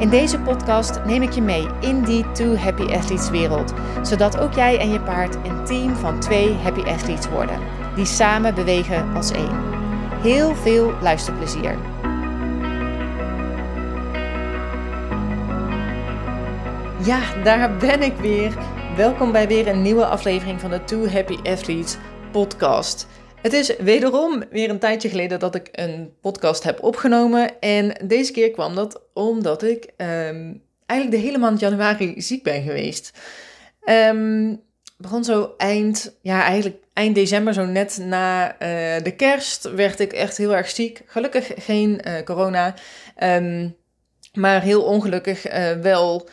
In deze podcast neem ik je mee in die Two Happy Athletes wereld, zodat ook jij en je paard een team van twee Happy Athletes worden, die samen bewegen als één. Heel veel luisterplezier. Ja, daar ben ik weer. Welkom bij weer een nieuwe aflevering van de Two Happy Athletes podcast. Het is wederom weer een tijdje geleden dat ik een podcast heb opgenomen. En deze keer kwam dat omdat ik um, eigenlijk de hele maand januari ziek ben geweest. Um, begon zo eind, ja, eigenlijk eind december, zo net na uh, de kerst, werd ik echt heel erg ziek. Gelukkig geen uh, corona, um, maar heel ongelukkig uh, wel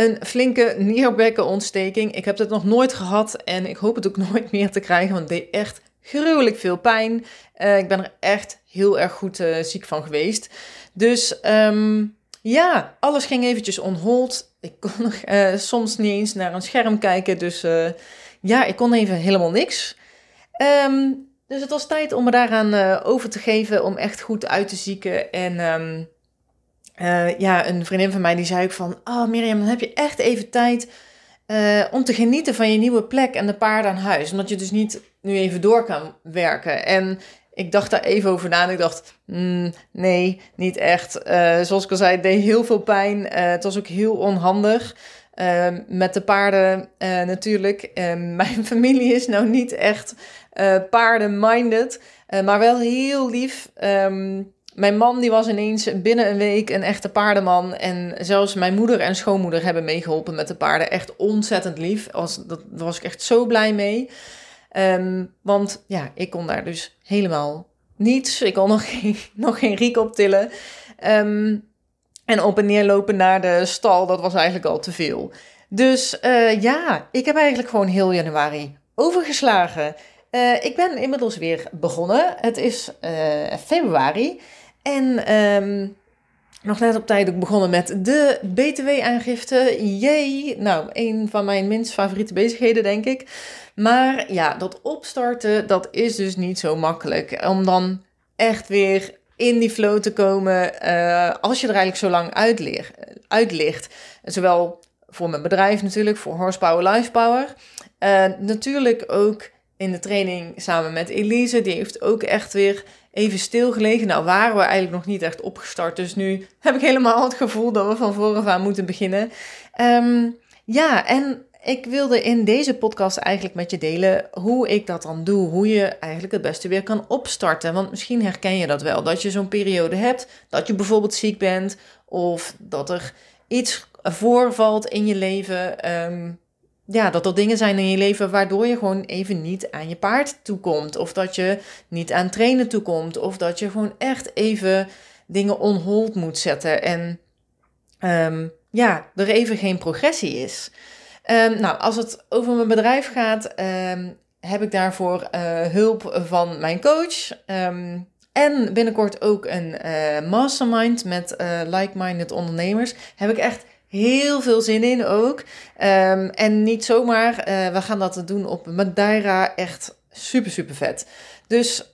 een flinke nierbekkenontsteking. Ik heb het nog nooit gehad en ik hoop het ook nooit meer te krijgen, want het deed echt gruwelijk veel pijn. Uh, ik ben er echt heel erg goed uh, ziek van geweest. Dus um, ja, alles ging eventjes on hold. Ik kon nog, uh, soms niet eens naar een scherm kijken, dus ja, ik kon even helemaal niks. Um, dus het was tijd om me daaraan over te geven, om echt goed uit te zieken en... Um, uh, ja, een vriendin van mij die zei ook van... Oh Mirjam, dan heb je echt even tijd uh, om te genieten van je nieuwe plek en de paarden aan huis. Omdat je dus niet nu even door kan werken. En ik dacht daar even over na en ik dacht... Mm, nee, niet echt. Uh, zoals ik al zei, het deed heel veel pijn. het was ook heel onhandig. met de paarden natuurlijk. mijn familie is nou niet echt paarden-minded. maar wel heel lief... Um, mijn man die was ineens binnen een week een echte paardenman. En zelfs mijn moeder en schoonmoeder hebben meegeholpen met de paarden. Echt ontzettend lief. Dat, daar was ik echt zo blij mee. Um, want ja, ik kon daar dus helemaal niets. Ik kon nog geen, nog geen riek optillen. Um, en op en neer lopen naar de stal, dat was eigenlijk al te veel. Dus uh, ja, ik heb eigenlijk gewoon heel januari overgeslagen. Uh, ik ben inmiddels weer begonnen. Het is uh, februari. En um, nog net op tijd ook begonnen met de BTW-aangifte. Jee! Nou, een van mijn minst favoriete bezigheden, denk ik. Maar ja, dat opstarten, dat is dus niet zo makkelijk. Om dan echt weer in die flow te komen uh, als je er eigenlijk zo lang uit ligt. Zowel voor mijn bedrijf natuurlijk, voor Horsepower Lifepower. Uh, natuurlijk ook in de training samen met Elise. Die heeft ook echt weer even stilgelegen. Nou waren we eigenlijk nog niet echt opgestart. Dus nu heb ik helemaal het gevoel dat we van vooraf aan moeten beginnen. Um, ja, en ik wilde in deze podcast eigenlijk met je delen hoe ik dat dan doe. Hoe je eigenlijk het beste weer kan opstarten. Want misschien herken je dat wel. Dat je zo'n periode hebt. Dat je bijvoorbeeld ziek bent. Of dat er iets voorvalt in je leven. Um, ja, dat er dingen zijn in je leven waardoor je gewoon even niet aan je paard toekomt. Of dat je niet aan trainen toekomt. Of dat je gewoon echt even dingen on hold moet zetten. En um, ja, er even geen progressie is. Um, nou, als het over mijn bedrijf gaat, um, heb ik daarvoor uh, hulp van mijn coach. en binnenkort ook een uh, mastermind met uh, like-minded ondernemers. Heb ik echt heel veel zin in ook. Um, en niet zomaar, uh, we gaan dat doen op Madeira. Echt super, super vet. Dus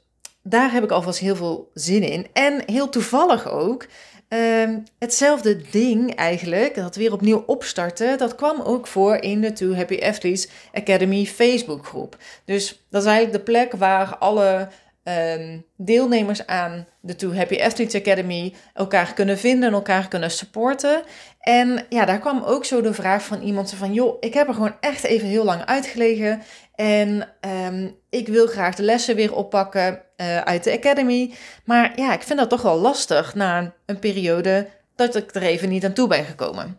daar heb ik alvast heel veel zin in. En heel toevallig ook. Um, hetzelfde ding eigenlijk, dat weer opnieuw opstarten, dat kwam ook voor in de Two Happy Athletes Academy Facebook groep. Dus dat is eigenlijk de plek waar alle um, deelnemers aan de Two Happy Athletes Academy elkaar kunnen vinden en elkaar kunnen supporten. En ja, daar kwam ook zo de vraag van iemand van, joh, ik heb er gewoon echt even heel lang uitgelegen en um, ik wil graag de lessen weer oppakken uh, uit de Academy. Maar ja, ik vind dat toch wel lastig na een periode dat ik er even niet aan toe ben gekomen.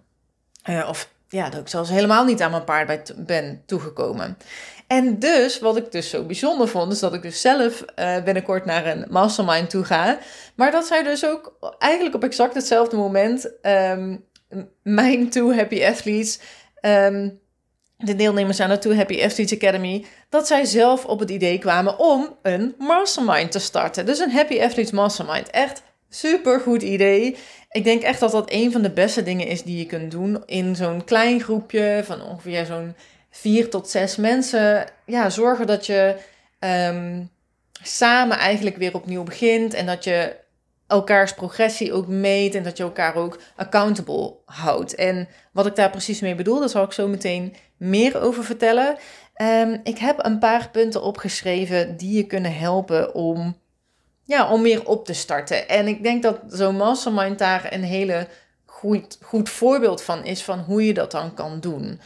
Uh, of ja, dat ik zelfs helemaal niet aan mijn paard ben toegekomen. En dus, wat ik dus zo bijzonder vond, is dat ik dus zelf uh, binnenkort naar een mastermind toe ga. Maar dat zij dus ook eigenlijk op exact hetzelfde moment um, mijn two happy athletes ehm, de deelnemers aan de Too Happy Athletes Academy, dat zij zelf op het idee kwamen om een mastermind te starten. Dus een Happy Athletes Mastermind. Echt super goed idee. Ik denk echt dat dat een van de beste dingen is die je kunt doen in zo'n klein groepje van ongeveer zo'n vier tot zes mensen. Ja, zorgen dat je ehm, samen eigenlijk weer opnieuw begint en dat je elkaars progressie ook meet en dat je elkaar ook accountable houdt. En wat ik daar precies mee bedoel, daar zal ik zo meteen meer over vertellen. Um, ik heb een paar punten opgeschreven die je kunnen helpen om, ja, om weer op te starten. En ik denk dat zo'n mastermind daar een hele goed, goed voorbeeld van is van hoe je dat dan kan doen.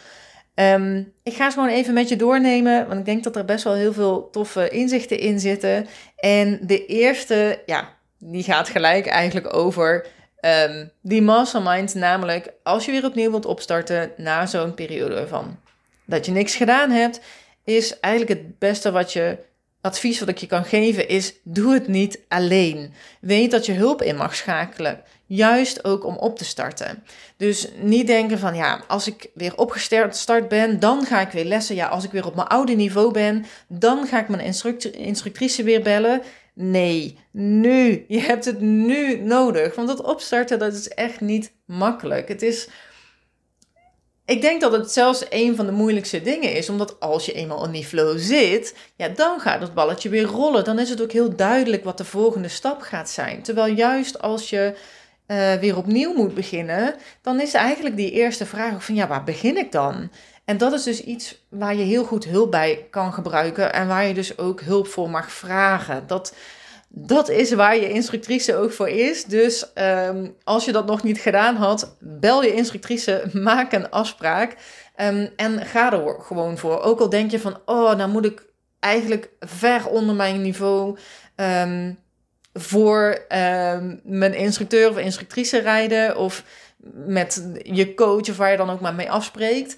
Um, ik ga ze gewoon even met je doornemen, want ik denk dat er best wel heel veel toffe inzichten in zitten. En de eerste, ja, die gaat gelijk eigenlijk over um, die mastermind. Namelijk, als je weer opnieuw wilt opstarten na zo'n periode van dat je niks gedaan hebt, is eigenlijk het beste wat je advies wat ik je kan geven is: doe het niet alleen. Weet dat je hulp in mag schakelen. Juist ook om op te starten. Dus niet denken van ja, als ik weer opgestart ben, dan ga ik weer lessen. Ja, als ik weer op mijn oude niveau ben, dan ga ik mijn instructrice weer bellen. Nee, nu. Je hebt het nu nodig. Want het opstarten, dat is echt niet makkelijk. Het is. Ik denk dat het zelfs een van de moeilijkste dingen is, omdat als je eenmaal in die flow zit, ja, dan gaat het balletje weer rollen. Dan is het ook heel duidelijk wat de volgende stap gaat zijn. Terwijl juist als je uh, weer opnieuw moet beginnen, dan is eigenlijk die eerste vraag van ja, waar begin ik dan? En dat is dus iets waar je heel goed hulp bij kan gebruiken en waar je dus ook hulp voor mag vragen. Dat, dat is waar je instructrice ook voor is. Dus um, als je dat nog niet gedaan had, bel je instructrice, maak een afspraak um, en ga er gewoon voor. Ook al denk je van, oh, nou moet ik eigenlijk ver onder mijn niveau um, voor mijn instructeur of instructrice rijden of met je coach of waar je dan ook maar mee afspreekt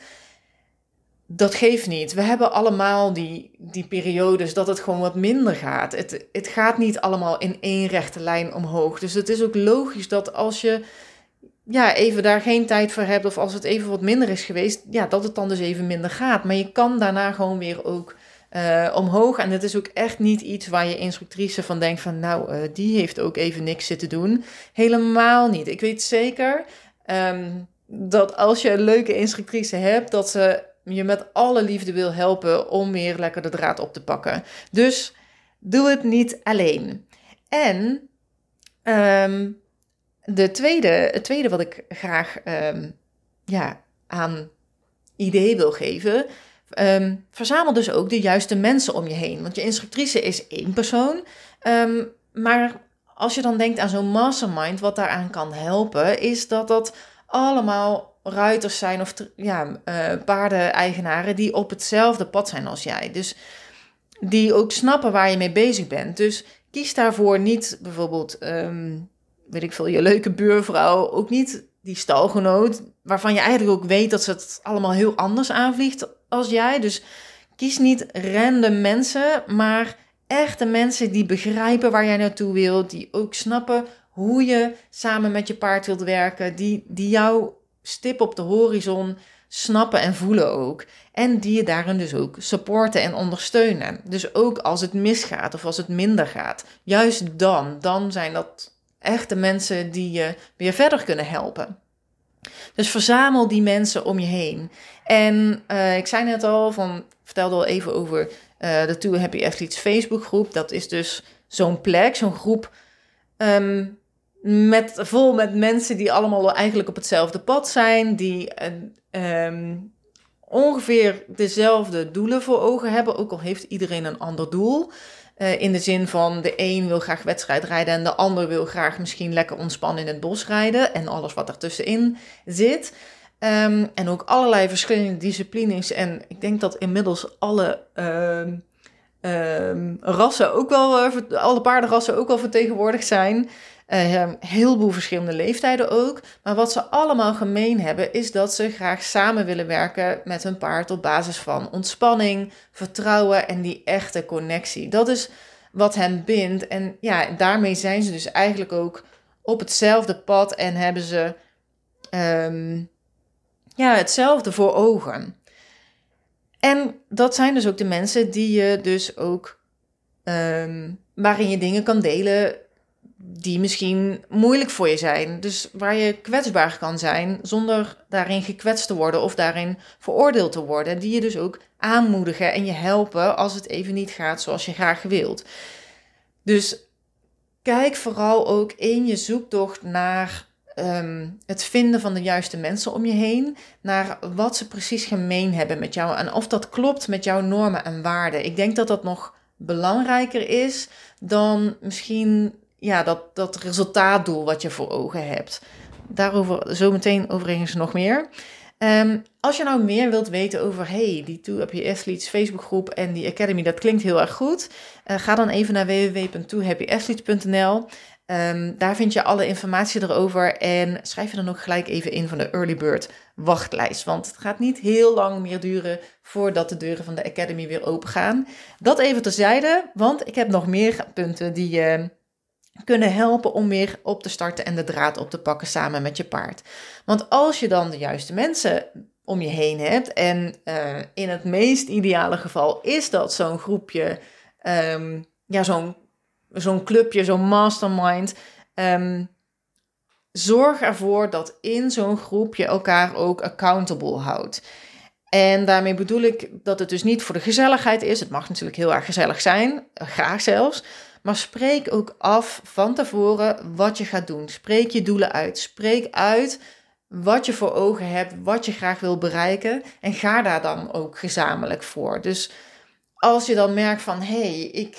dat geeft niet. We hebben allemaal die, die periodes dat het gewoon wat minder gaat. Het, het gaat niet allemaal in één rechte lijn omhoog. Dus het is ook logisch dat als je ja, even daar geen tijd voor hebt of als het even wat minder is geweest, ja, dat het dan dus even minder gaat. Maar je kan daarna gewoon weer ook uh, omhoog. En het is ook echt niet iets waar je instructrice van denkt van, nou, uh, die heeft ook even niks zitten doen. Helemaal niet. Ik weet zeker um, dat als je een leuke instructrice hebt, dat ze je met alle liefde wil helpen om weer lekker de draad op te pakken. Dus doe het niet alleen. En um, de tweede, het tweede wat ik graag um, ja, aan idee wil geven. Um, verzamel dus ook de juiste mensen om je heen. Want je instructrice is één persoon. maar als je dan denkt aan zo'n mastermind, wat daaraan kan helpen, is dat dat allemaal ruiters zijn of ja, uh, paardeneigenaren die op hetzelfde pad zijn als jij. Dus die ook snappen waar je mee bezig bent. Dus kies daarvoor niet bijvoorbeeld, um, weet ik veel, je leuke buurvrouw, ook niet die stalgenoot, waarvan je eigenlijk ook weet dat ze het allemaal heel anders aanvliegt als jij. Dus kies niet random mensen, maar echte mensen die begrijpen waar jij naartoe wilt, die ook snappen hoe je samen met je paard wilt werken, die, die jou stip op de horizon snappen en voelen ook. En die je daarin dus ook supporten en ondersteunen. Dus ook als het misgaat of als het minder gaat. Juist dan, dan zijn dat echte mensen die je weer verder kunnen helpen. Dus verzamel die mensen om je heen. En uh, ik zei net al, van, vertelde al even over uh, de Too Happy Athletes Facebookgroep. Dat is dus zo'n plek, zo'n groep um, met, vol met mensen die allemaal eigenlijk op hetzelfde pad zijn, die um, ongeveer dezelfde doelen voor ogen hebben, ook al heeft iedereen een ander doel. Uh, in de zin van de een wil graag wedstrijd rijden en de ander wil graag misschien lekker ontspannen in het bos rijden en alles wat ertussenin zit. Um, en ook allerlei verschillende disciplines. En ik denk dat inmiddels alle um, rassen ook wel, uh, alle paardenrassen ook wel vertegenwoordigd zijn. Uh, een heleboel verschillende leeftijden ook. Maar wat ze allemaal gemeen hebben, is dat ze graag samen willen werken met hun paard op basis van ontspanning, vertrouwen en die echte connectie. Dat is wat hen bindt. En ja, daarmee zijn ze dus eigenlijk ook op hetzelfde pad en hebben ze. Um, ja, hetzelfde voor ogen. En dat zijn dus ook de mensen die je dus ook, um, waarin je dingen kan delen die misschien moeilijk voor je zijn. Dus waar je kwetsbaar kan zijn zonder daarin gekwetst te worden of daarin veroordeeld te worden. Die je dus ook aanmoedigen en je helpen als het even niet gaat zoals je graag wilt. Dus kijk vooral ook in je zoektocht naar Ehm, het vinden van de juiste mensen om je heen, naar wat ze precies gemeen hebben met jou en of dat klopt met jouw normen en waarden. Ik denk dat dat nog belangrijker is dan misschien ja, dat, dat resultaatdoel wat je voor ogen hebt. Daarover zometeen overigens nog meer. Um, als je nou meer wilt weten over, hey, die Two Athletes Facebookgroep en die Academy, dat klinkt heel erg goed. Uh, ga dan even naar www.twohappyathletes.nl. Um, daar vind je alle informatie erover en schrijf je dan ook gelijk even in van de Early Bird wachtlijst. Want het gaat niet heel lang meer duren voordat de deuren van de Academy weer open gaan. Dat even terzijde, want ik heb nog meer punten die je kunnen helpen om weer op te starten en de draad op te pakken samen met je paard. Want als je dan de juiste mensen om je heen hebt, en uh, in het meest ideale geval is dat zo'n groepje, um, ja, zo'n zo'n clubje, zo'n mastermind. Um, zorg ervoor dat in zo'n groep je elkaar ook accountable houdt. En daarmee bedoel ik dat het dus niet voor de gezelligheid is. Het mag natuurlijk heel erg gezellig zijn, graag zelfs. Maar spreek ook af van tevoren wat je gaat doen. Spreek je doelen uit. Spreek uit wat je voor ogen hebt, wat je graag wil bereiken. En ga daar dan ook gezamenlijk voor. Dus als je dan merkt van hé, hey, ik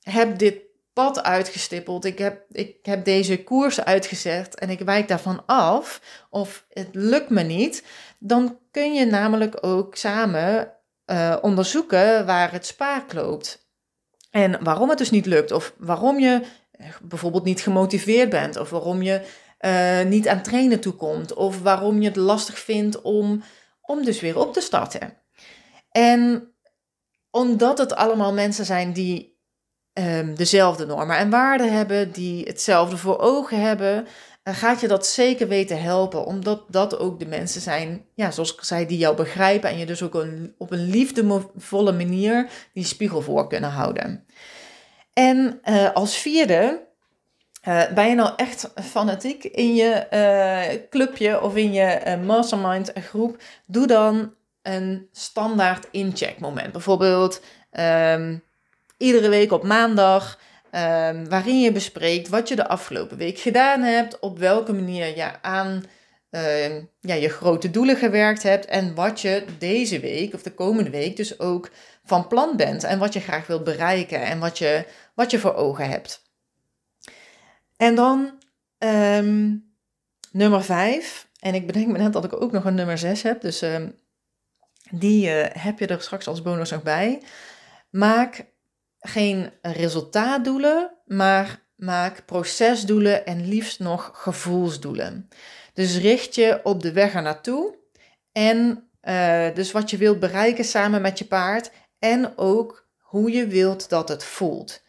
heb dit pad uitgestippeld. Ik heb, ik heb deze koers uitgezet en ik wijk daarvan af. Of het lukt me niet. Dan kun je namelijk ook samen uh, onderzoeken waar het spaak loopt. En waarom het dus niet lukt. Of waarom je eh, bijvoorbeeld niet gemotiveerd bent. Of waarom je uh, niet aan trainen toekomt. Of waarom je het lastig vindt om, om dus weer op te starten. En omdat het allemaal mensen zijn die um, dezelfde normen en waarden hebben, die hetzelfde voor ogen hebben, uh, gaat je dat zeker weten helpen. Omdat dat ook de mensen zijn, ja, zoals ik zei, die jou begrijpen en je dus ook een, op een liefdevolle manier die spiegel voor kunnen houden. En uh, als vierde, uh, ben je nou echt fanatiek in je clubje of in je mastermind groep? Doe dan een standaard incheck moment. Bijvoorbeeld, um, iedere week op maandag. Um, waarin je bespreekt wat je de afgelopen week gedaan hebt, op welke manier je aan uh, ja, je grote doelen gewerkt hebt en wat je deze week of de komende week dus ook van plan bent en wat je graag wilt bereiken en wat je, wat je voor ogen hebt. En dan um, nummer 5, en ik bedenk me net dat ik ook nog een nummer 6 heb, dus die uh, heb je er straks als bonus nog bij. Maak geen resultaatdoelen, maar maak procesdoelen en liefst nog gevoelsdoelen. Dus richt je op de weg er naartoe en uh, dus wat je wilt bereiken samen met je paard en ook hoe je wilt dat het voelt.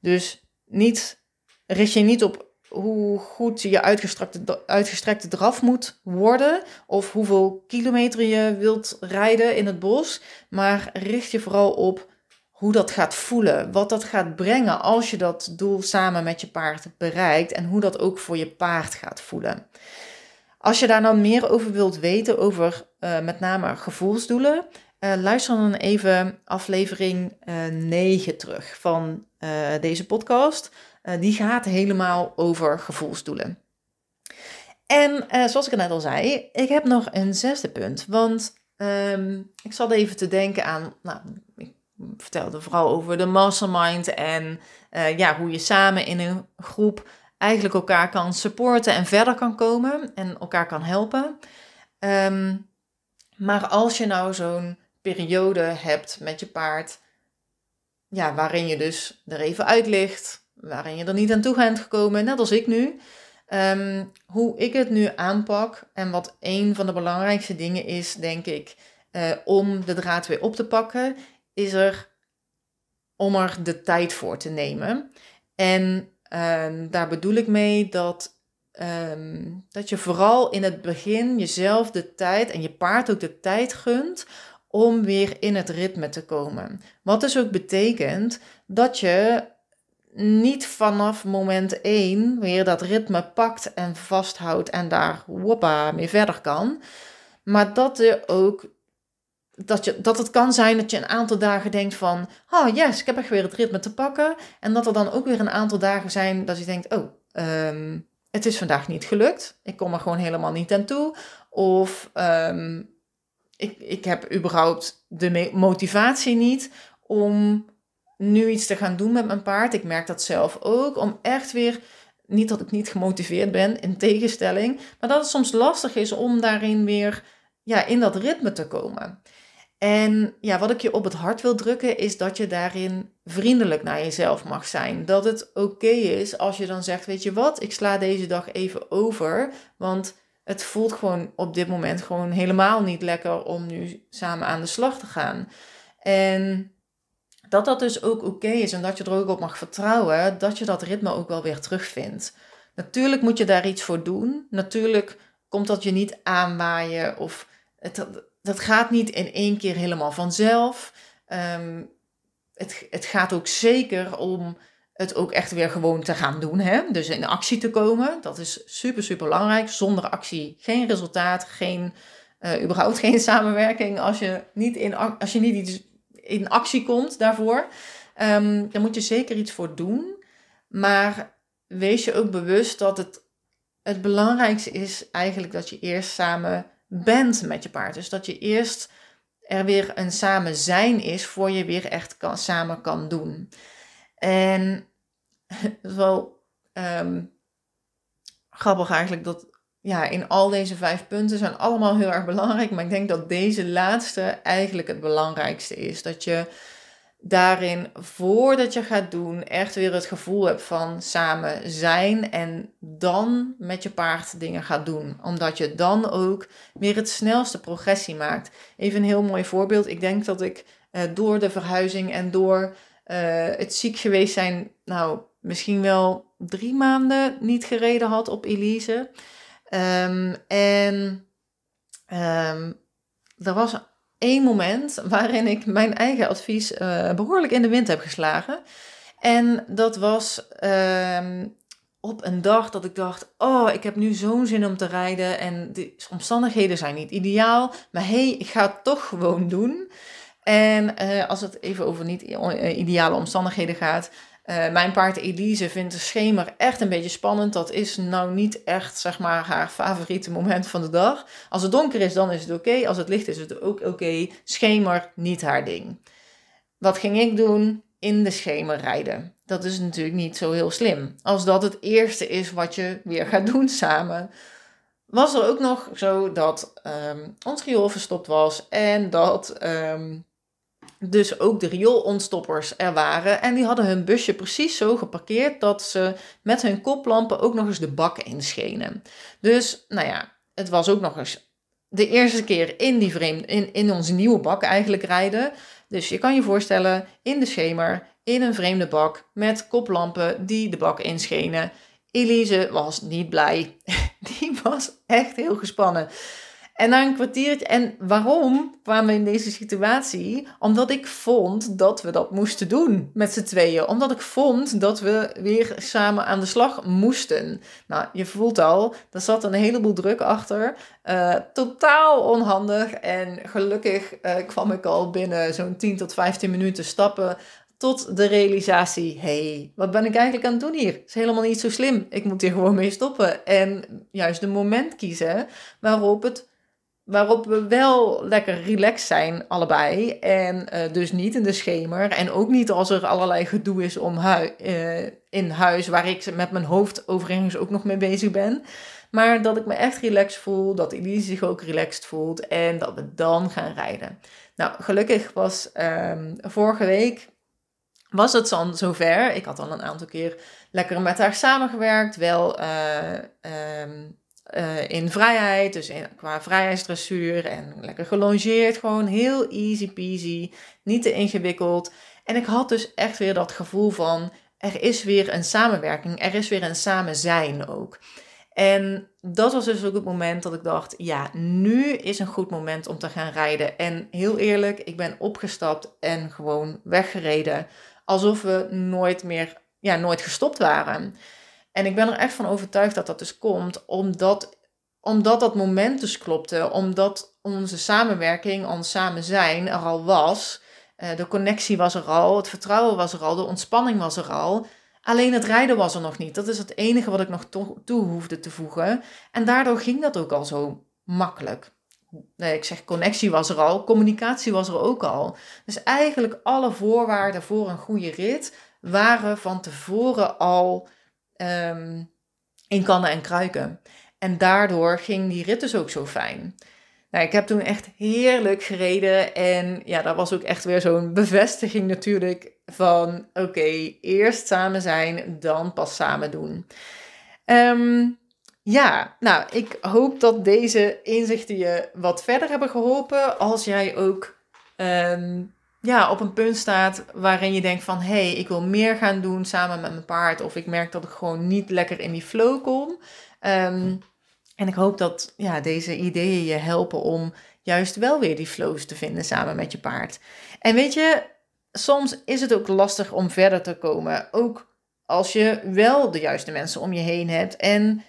Dus niet, richt je niet op hoe goed je uitgestrekte, uitgestrekte draf moet worden of hoeveel kilometer je wilt rijden in het bos, maar richt je vooral op hoe dat gaat voelen, wat dat gaat brengen als je dat doel samen met je paard bereikt en hoe dat ook voor je paard gaat voelen. Als je daar nou meer over wilt weten, over uh, met name gevoelsdoelen, uh, luister dan even aflevering uh, eh, 9 terug van deze podcast. die gaat helemaal over gevoelsdoelen. En zoals ik net al zei, ik heb nog een zesde punt. Want um, ik zat even te denken aan, nou, vertelde vooral over de mastermind en uh, ja, hoe je samen in een groep eigenlijk elkaar kan supporten en verder kan komen en elkaar kan helpen. Um, maar als je nou zo'n periode hebt met je paard, ja, waarin je dus er even uit ligt, waarin je er niet aan toe bent gekomen, net als ik nu. Um, hoe ik het nu aanpak en wat een van de belangrijkste dingen is, denk ik, uh, om de draad weer op te pakken, is er om er de tijd voor te nemen. En uh, daar bedoel ik mee dat ehm, dat je vooral in het begin jezelf de tijd en je paard ook de tijd gunt om weer in het ritme te komen. Wat dus ook betekent dat je niet vanaf moment 1 weer dat ritme pakt en vasthoudt en daar woppa mee verder kan. Maar dat je ook dat, je, dat het kan zijn dat je een aantal dagen denkt van, oh yes, ik heb echt weer het ritme te pakken. En dat er dan ook weer een aantal dagen zijn dat je denkt, oh, ehm, het is vandaag niet gelukt. Ik kom er gewoon helemaal niet aan toe. Of um, ik, ik heb überhaupt de motivatie niet om nu iets te gaan doen met mijn paard. Ik merk dat zelf ook. Om echt weer, niet dat ik niet gemotiveerd ben, in tegenstelling. Maar dat het soms lastig is om daarin weer ja, in dat ritme te komen. En ja, wat ik je op het hart wil drukken is dat je daarin vriendelijk naar jezelf mag zijn. Dat het oké is als je dan zegt, weet je wat, ik sla deze dag even over, want het voelt gewoon op dit moment gewoon helemaal niet lekker om nu samen aan de slag te gaan. En dat dat dus ook oké is en dat je er ook op mag vertrouwen dat je dat ritme ook wel weer terugvindt. Natuurlijk moet je daar iets voor doen. Natuurlijk komt dat je niet aanwaaien of het, dat gaat niet in één keer helemaal vanzelf. Um, het, het gaat ook zeker om het ook echt weer gewoon te gaan doen. Hè? Dus in actie te komen. Dat is super, super belangrijk. Zonder actie geen resultaat, geen, uh, überhaupt geen samenwerking. Als je niet in, als je niet in actie komt daarvoor, um, dan moet je zeker iets voor doen. Maar wees je ook bewust dat het, het belangrijkste is eigenlijk dat je eerst samen bent met je paard. Dus dat je eerst er weer een samen zijn is voor je weer echt samen kan doen. En het is wel um, grappig eigenlijk dat ja, in al deze vijf punten zijn allemaal heel erg belangrijk. Maar ik denk dat deze laatste eigenlijk het belangrijkste is. Dat je daarin, voordat je gaat doen, echt weer het gevoel hebt van samen zijn en dan met je paard dingen gaat doen. Omdat je dan ook weer het snelste progressie maakt. Even een heel mooi voorbeeld. Ik denk dat ik uh, door de verhuizing en door uh, het ziek geweest zijn, nou misschien wel drie maanden niet gereden had op Elise. Um, en um, er was één moment waarin ik mijn eigen advies uh, behoorlijk in de wind heb geslagen. En dat was um, op een dag dat ik dacht: Oh, ik heb nu zo'n zin om te rijden. En de omstandigheden zijn niet ideaal. Maar hé, hey, ik ga het toch gewoon doen. En uh, als het even over niet ideale omstandigheden gaat, uh, mijn paard Elise vindt de schemer echt een beetje spannend. Dat is nou niet echt zeg maar, haar favoriete moment van de dag. Als het donker is, dan is het oké. Als het licht is, is het ook oké. Schemer, niet haar ding. Wat ging ik doen? In de schemer rijden. Dat is natuurlijk niet zo heel slim. Als dat het eerste is wat je weer gaat doen samen. Was er ook nog zo dat um, ons riool verstopt was en dat um, dus ook de rioolontstoppers er waren. En die hadden hun busje precies zo geparkeerd dat ze met hun koplampen ook nog eens de bak inschenen. Dus, nou ja, het was ook nog eens de eerste keer in, die vreemde, in, in onze nieuwe bak eigenlijk rijden. Dus je kan je voorstellen, in de schemer, in een vreemde bak, met koplampen die de bak inschenen. Elise was niet blij. Die was echt heel gespannen. En na een kwartiertje, en waarom kwamen we in deze situatie? Omdat ik vond dat we dat moesten doen met z'n tweeën. Omdat ik vond dat we weer samen aan de slag moesten. Nou, je voelt al, er zat een heleboel druk achter. Uh, totaal onhandig. En gelukkig uh, kwam ik al binnen zo'n 10 tot 15 minuten stappen tot de realisatie: hey, wat ben ik eigenlijk aan het doen hier? is helemaal niet zo slim. Ik moet hier gewoon mee stoppen. En juist een moment kiezen waarop het Waarop we wel lekker relaxed zijn, allebei. En uh, dus niet in de schemer. En ook niet als er allerlei gedoe is om uh, in huis, waar ik met mijn hoofd overigens ook nog mee bezig ben. Maar dat ik me echt relaxed voel, dat Elise zich ook relaxed voelt en dat we dan gaan rijden. Nou, gelukkig was um, vorige week was het dan zover. Ik had al een aantal keer lekker met haar samengewerkt. Wel uh, um, uh, in vrijheid, dus qua vrijheidsdressuur en lekker gelongeerd. Gewoon heel easy peasy, niet te ingewikkeld. En ik had dus echt weer dat gevoel van, er is weer een samenwerking, er is weer een samen zijn ook. En dat was dus ook het moment dat ik dacht, ja, nu is een goed moment om te gaan rijden. En heel eerlijk, ik ben opgestapt en gewoon weggereden. Alsof we nooit meer, ja, nooit gestopt waren. En ik ben er echt van overtuigd dat dat dus komt, omdat, omdat dat moment dus klopte. Omdat onze samenwerking, ons samen zijn er al was. Eh, de connectie was er al, het vertrouwen was er al, de ontspanning was er al. Alleen het rijden was er nog niet. Dat is het enige wat ik nog toe hoefde te voegen. En daardoor ging dat ook al zo makkelijk. Nee, ik zeg connectie was er al, communicatie was er ook al. Dus eigenlijk alle voorwaarden voor een goede rit waren van tevoren al um, in kannen en kruiken. En daardoor ging die rit dus ook zo fijn. Nou, ik heb toen echt heerlijk gereden. En ja, dat was ook echt weer zo'n bevestiging natuurlijk van oké, eerst samen zijn, dan pas samen doen. Ehm, ja, nou, ik hoop dat deze inzichten je wat verder hebben geholpen. Als jij ook ehm, ja, op een punt staat waarin je denkt van... hé, hey, ik wil meer gaan doen samen met mijn paard... of ik merk dat ik gewoon niet lekker in die flow kom... Um, en ik hoop dat ja, deze ideeën je helpen om juist wel weer die flows te vinden samen met je paard. En weet je, soms is het ook lastig om verder te komen. Ook als je wel de juiste mensen om je heen hebt. En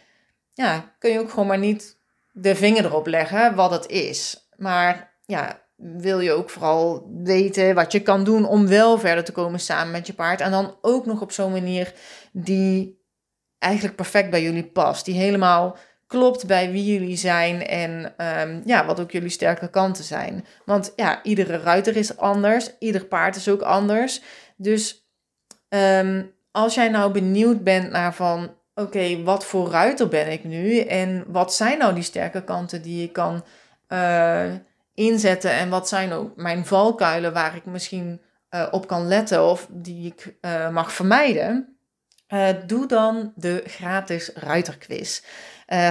ja, kun je ook gewoon maar niet de vinger erop leggen wat het is. Maar ja, wil je ook vooral weten wat je kan doen om wel verder te komen samen met je paard. En dan ook nog op zo'n manier die eigenlijk perfect bij jullie past. Die helemaal klopt bij wie jullie zijn en um, ja, wat ook jullie sterke kanten zijn. Want ja, iedere ruiter is anders, ieder paard is ook anders. Dus um, als jij nou benieuwd bent naar van, oké, wat voor ruiter ben ik nu en wat zijn nou die sterke kanten die ik kan uh, inzetten en wat zijn ook mijn valkuilen waar ik misschien uh, op kan letten of die ik uh, mag vermijden. doe dan de gratis ruiterquiz.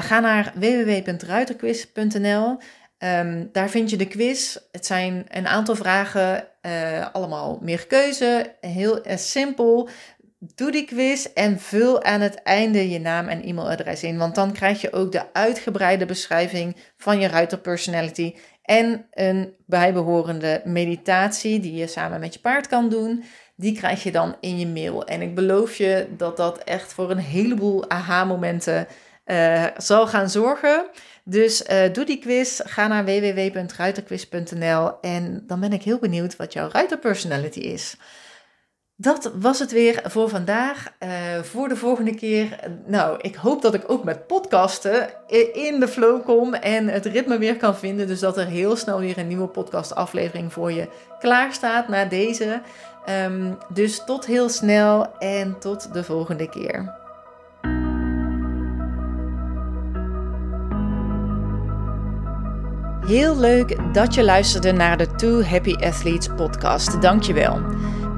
Ga naar www.ruiterquiz.nl. Um, daar vind je de quiz. Het zijn een aantal vragen, allemaal meer keuze. Heel simpel. Doe die quiz en vul aan het einde je naam en e-mailadres in. Want dan krijg je ook de uitgebreide beschrijving van je ruiter personality. En een bijbehorende meditatie die je samen met je paard kan doen. Die krijg je dan in je mail. En ik beloof je dat dat echt voor een heleboel aha-momenten uh, zal gaan zorgen. Dus uh, doe die quiz. Ga naar www.ruiterquiz.nl en dan ben ik heel benieuwd wat jouw ruiterpersonality is. Dat was het weer voor vandaag. Uh, voor de volgende keer. Nou, ik hoop dat ik ook met podcasten in de flow kom en het ritme weer kan vinden. Dus dat er heel snel weer een nieuwe podcastaflevering voor je klaar staat na deze. Um, dus tot heel snel en tot de volgende keer. Heel leuk dat je luisterde naar de Two Happy Athletes podcast. Dankjewel.